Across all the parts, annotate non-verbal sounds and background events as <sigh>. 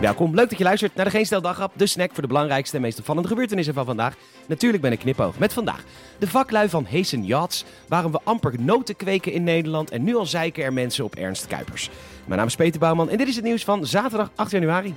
Welkom, leuk dat je luistert naar de Geen Stel Dagrap, de snack voor de belangrijkste en meest opvallende gebeurtenissen van vandaag. Natuurlijk ben ik knipoog met vandaag de vaklui van Heesen Yachts, waarom we amper noten kweken in Nederland en nu al zeiken er mensen op Ernst Kuipers. Mijn naam is Peter Bouwman en dit is het nieuws van zaterdag 8 januari.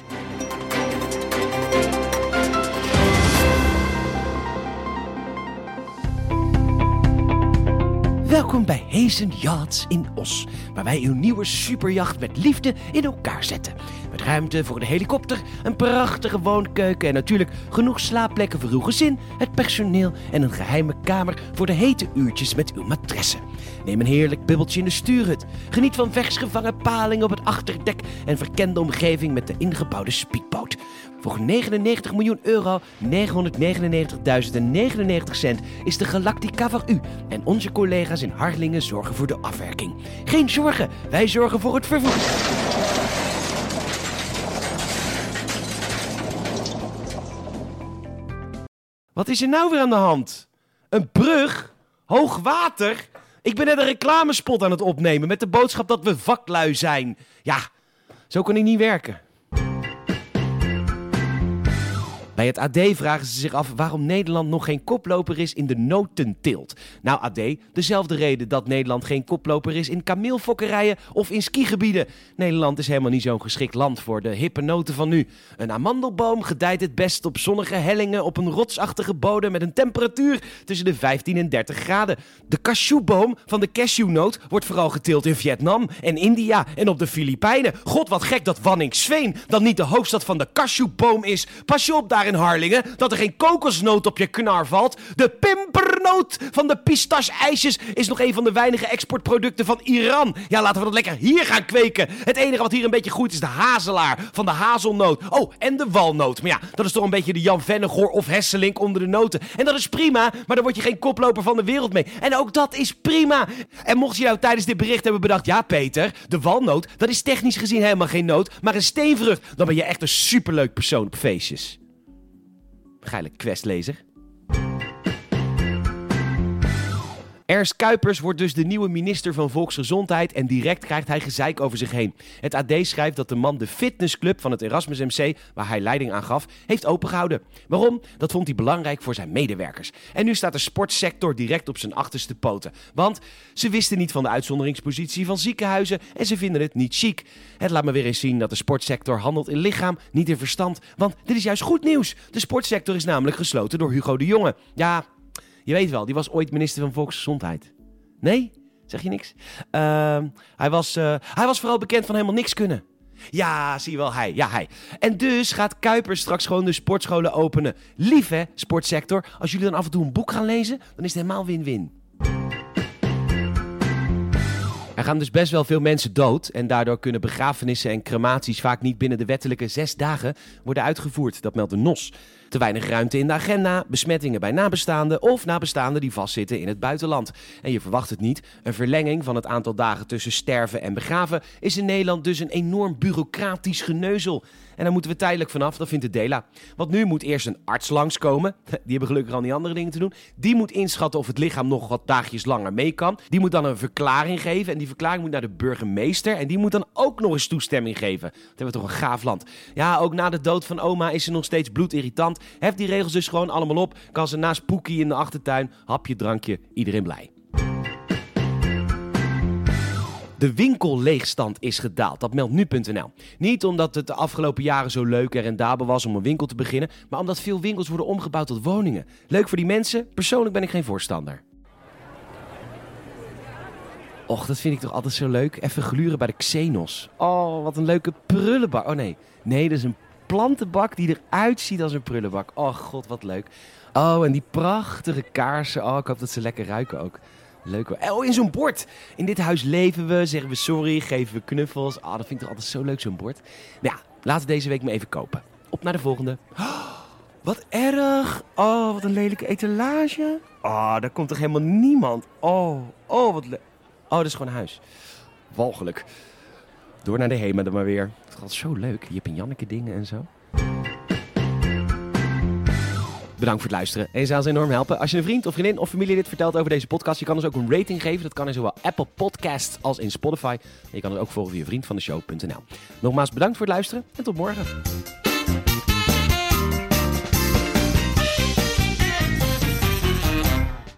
Welkom bij Heesen Yachts in Os, waar wij uw nieuwe superjacht met liefde in elkaar zetten. Met ruimte voor een helikopter, een prachtige woonkeuken en natuurlijk genoeg slaapplekken voor uw gezin, het personeel en een geheime kamer voor de hete uurtjes met uw matressen. Neem een heerlijk bubbeltje in de stuurhut. Geniet van versgevangen palingen op het achterdek en verken de omgeving met de ingebouwde speedboot. Voor 99 miljoen euro, 999.099 cent is de Galactica voor u. En onze collega's in Harlingen zorgen voor de afwerking. Geen zorgen, wij zorgen voor het vervoer. Wat is er nou weer aan de hand? Een brug? Hoog water? Ik ben net een reclamespot aan het opnemen met de boodschap dat we vaklui zijn. Ja, zo kan ik niet werken. Bij het AD vragen ze zich af waarom Nederland nog geen koploper is in de notenteelt. Nou AD, dezelfde reden dat Nederland geen koploper is in kameelfokkerijen of in skigebieden. Nederland is helemaal niet zo'n geschikt land voor de hippe noten van nu. Een amandelboom gedijt het best op zonnige hellingen op een rotsachtige bodem met een temperatuur tussen de 15 en 30 graden. De cashewboom van de cashewnoot wordt vooral geteeld in Vietnam en India en op de Filipijnen. God, wat gek dat Wanningsveen dan niet de hoofdstad van de cashewboom is. Pas je op daar in Harlingen dat er geen kokosnoot op je knar valt. De pimpernoot van de pistache-ijsjes is nog een van de weinige exportproducten van Iran. Ja, laten we dat lekker hier gaan kweken. Het enige wat hier een beetje groeit is de hazelaar van de hazelnoot. Oh, en de walnoot. Maar ja, dat is toch een beetje de Jan Vennegoor of Hesselink onder de noten. En dat is prima, maar daar word je geen koploper van de wereld mee. En ook dat is prima. En mocht je nou tijdens dit bericht hebben bedacht... ja, Peter, de walnoot, dat is technisch gezien helemaal geen noot... maar een steenvrucht. Dan ben je echt een superleuk persoon op feestjes. Geile questlezer. Ernst Kuipers wordt dus de nieuwe minister van Volksgezondheid en direct krijgt hij gezeik over zich heen. Het AD schrijft dat de man de fitnessclub van het Erasmus MC, waar hij leiding aan gaf, heeft opengehouden. Waarom? Dat vond hij belangrijk voor zijn medewerkers. En nu staat de sportsector direct op zijn achterste poten. Want ze wisten niet van de uitzonderingspositie van ziekenhuizen en ze vinden het niet chic. Het laat me weer eens zien dat de sportsector handelt in lichaam, niet in verstand. Want dit is juist goed nieuws. De sportsector is namelijk gesloten door Hugo de Jonge. Ja, je weet wel, die was ooit minister van Volksgezondheid. Nee? Zeg je niks? Ehm, hij, was, eh, hij was vooral bekend van helemaal niks kunnen. Ja, zie je wel, hij. Ja, hij. En dus gaat Kuipers straks gewoon de sportscholen openen. Lief hè, sportsector. Als jullie dan af en toe een boek gaan lezen, dan is het helemaal win-win. Er gaan dus best wel veel mensen dood en daardoor kunnen begrafenissen en crematies vaak niet binnen de wettelijke zes dagen worden uitgevoerd. Dat meldt de NOS. Te weinig ruimte in de agenda, besmettingen bij nabestaanden of nabestaanden die vastzitten in het buitenland. En je verwacht het niet, een verlenging van het aantal dagen tussen sterven en begraven is in Nederland dus een enorm bureaucratisch geneuzel. En daar moeten we tijdelijk vanaf, dat vindt de Dela. Want nu moet eerst een arts langskomen. <laughs> Die hebben gelukkig al die andere dingen te doen. Die moet inschatten of het lichaam nog wat dagjes langer mee kan. Die moet dan een verklaring geven. En die verklaring moet naar de burgemeester. En die moet dan ook nog eens toestemming geven. Dat hebben we toch een gaaf land. Ja, ook na de dood van oma is ze nog steeds bloedirritant. Heft die regels dus gewoon allemaal op. Kan ze naast Poekie in de achtertuin. Hapje, drankje, iedereen blij. De winkelleegstand is gedaald, dat meldt nu.nl. Niet omdat het de afgelopen jaren zo leuk en rendabel was om een winkel te beginnen, maar omdat veel winkels worden omgebouwd tot woningen. Leuk voor die mensen, persoonlijk ben ik geen voorstander. Och, dat vind ik toch altijd zo leuk. Even gluren bij de Xenos. Oh, wat een leuke prullenbak. Oh nee, nee, dat is een plantenbak die eruit ziet als een prullenbak. Oh god, wat leuk. Oh, en die prachtige kaarsen. Oh, ik hoop dat ze lekker ruiken ook. Leuk. Oh, in zo'n bord. In dit huis leven we, zeggen we sorry, geven we knuffels. Ah, dat vind ik toch altijd zo leuk, zo'n bord. Nou ja, laten we deze week maar even kopen. Op naar de volgende. Oh, <gasps> wat erg. Oh, wat een lelijke etalage. Oh, daar komt toch helemaal niemand. Oh, oh, wat leuk. Oh, dat is gewoon een huis. Walgelijk. Door naar de Hema dan maar weer. Het gaat zo leuk. Je hebt een Janneke dingen en zo. Bedankt voor het luisteren. En zou ons enorm helpen als je een vriend of vriendin of familielid vertelt over deze podcast. Je kan ons ook een rating geven. Dat kan in zowel Apple Podcasts als in Spotify. En je kan ons ook volgen via vriendvandeshow.nl. Nogmaals bedankt voor het luisteren en tot morgen.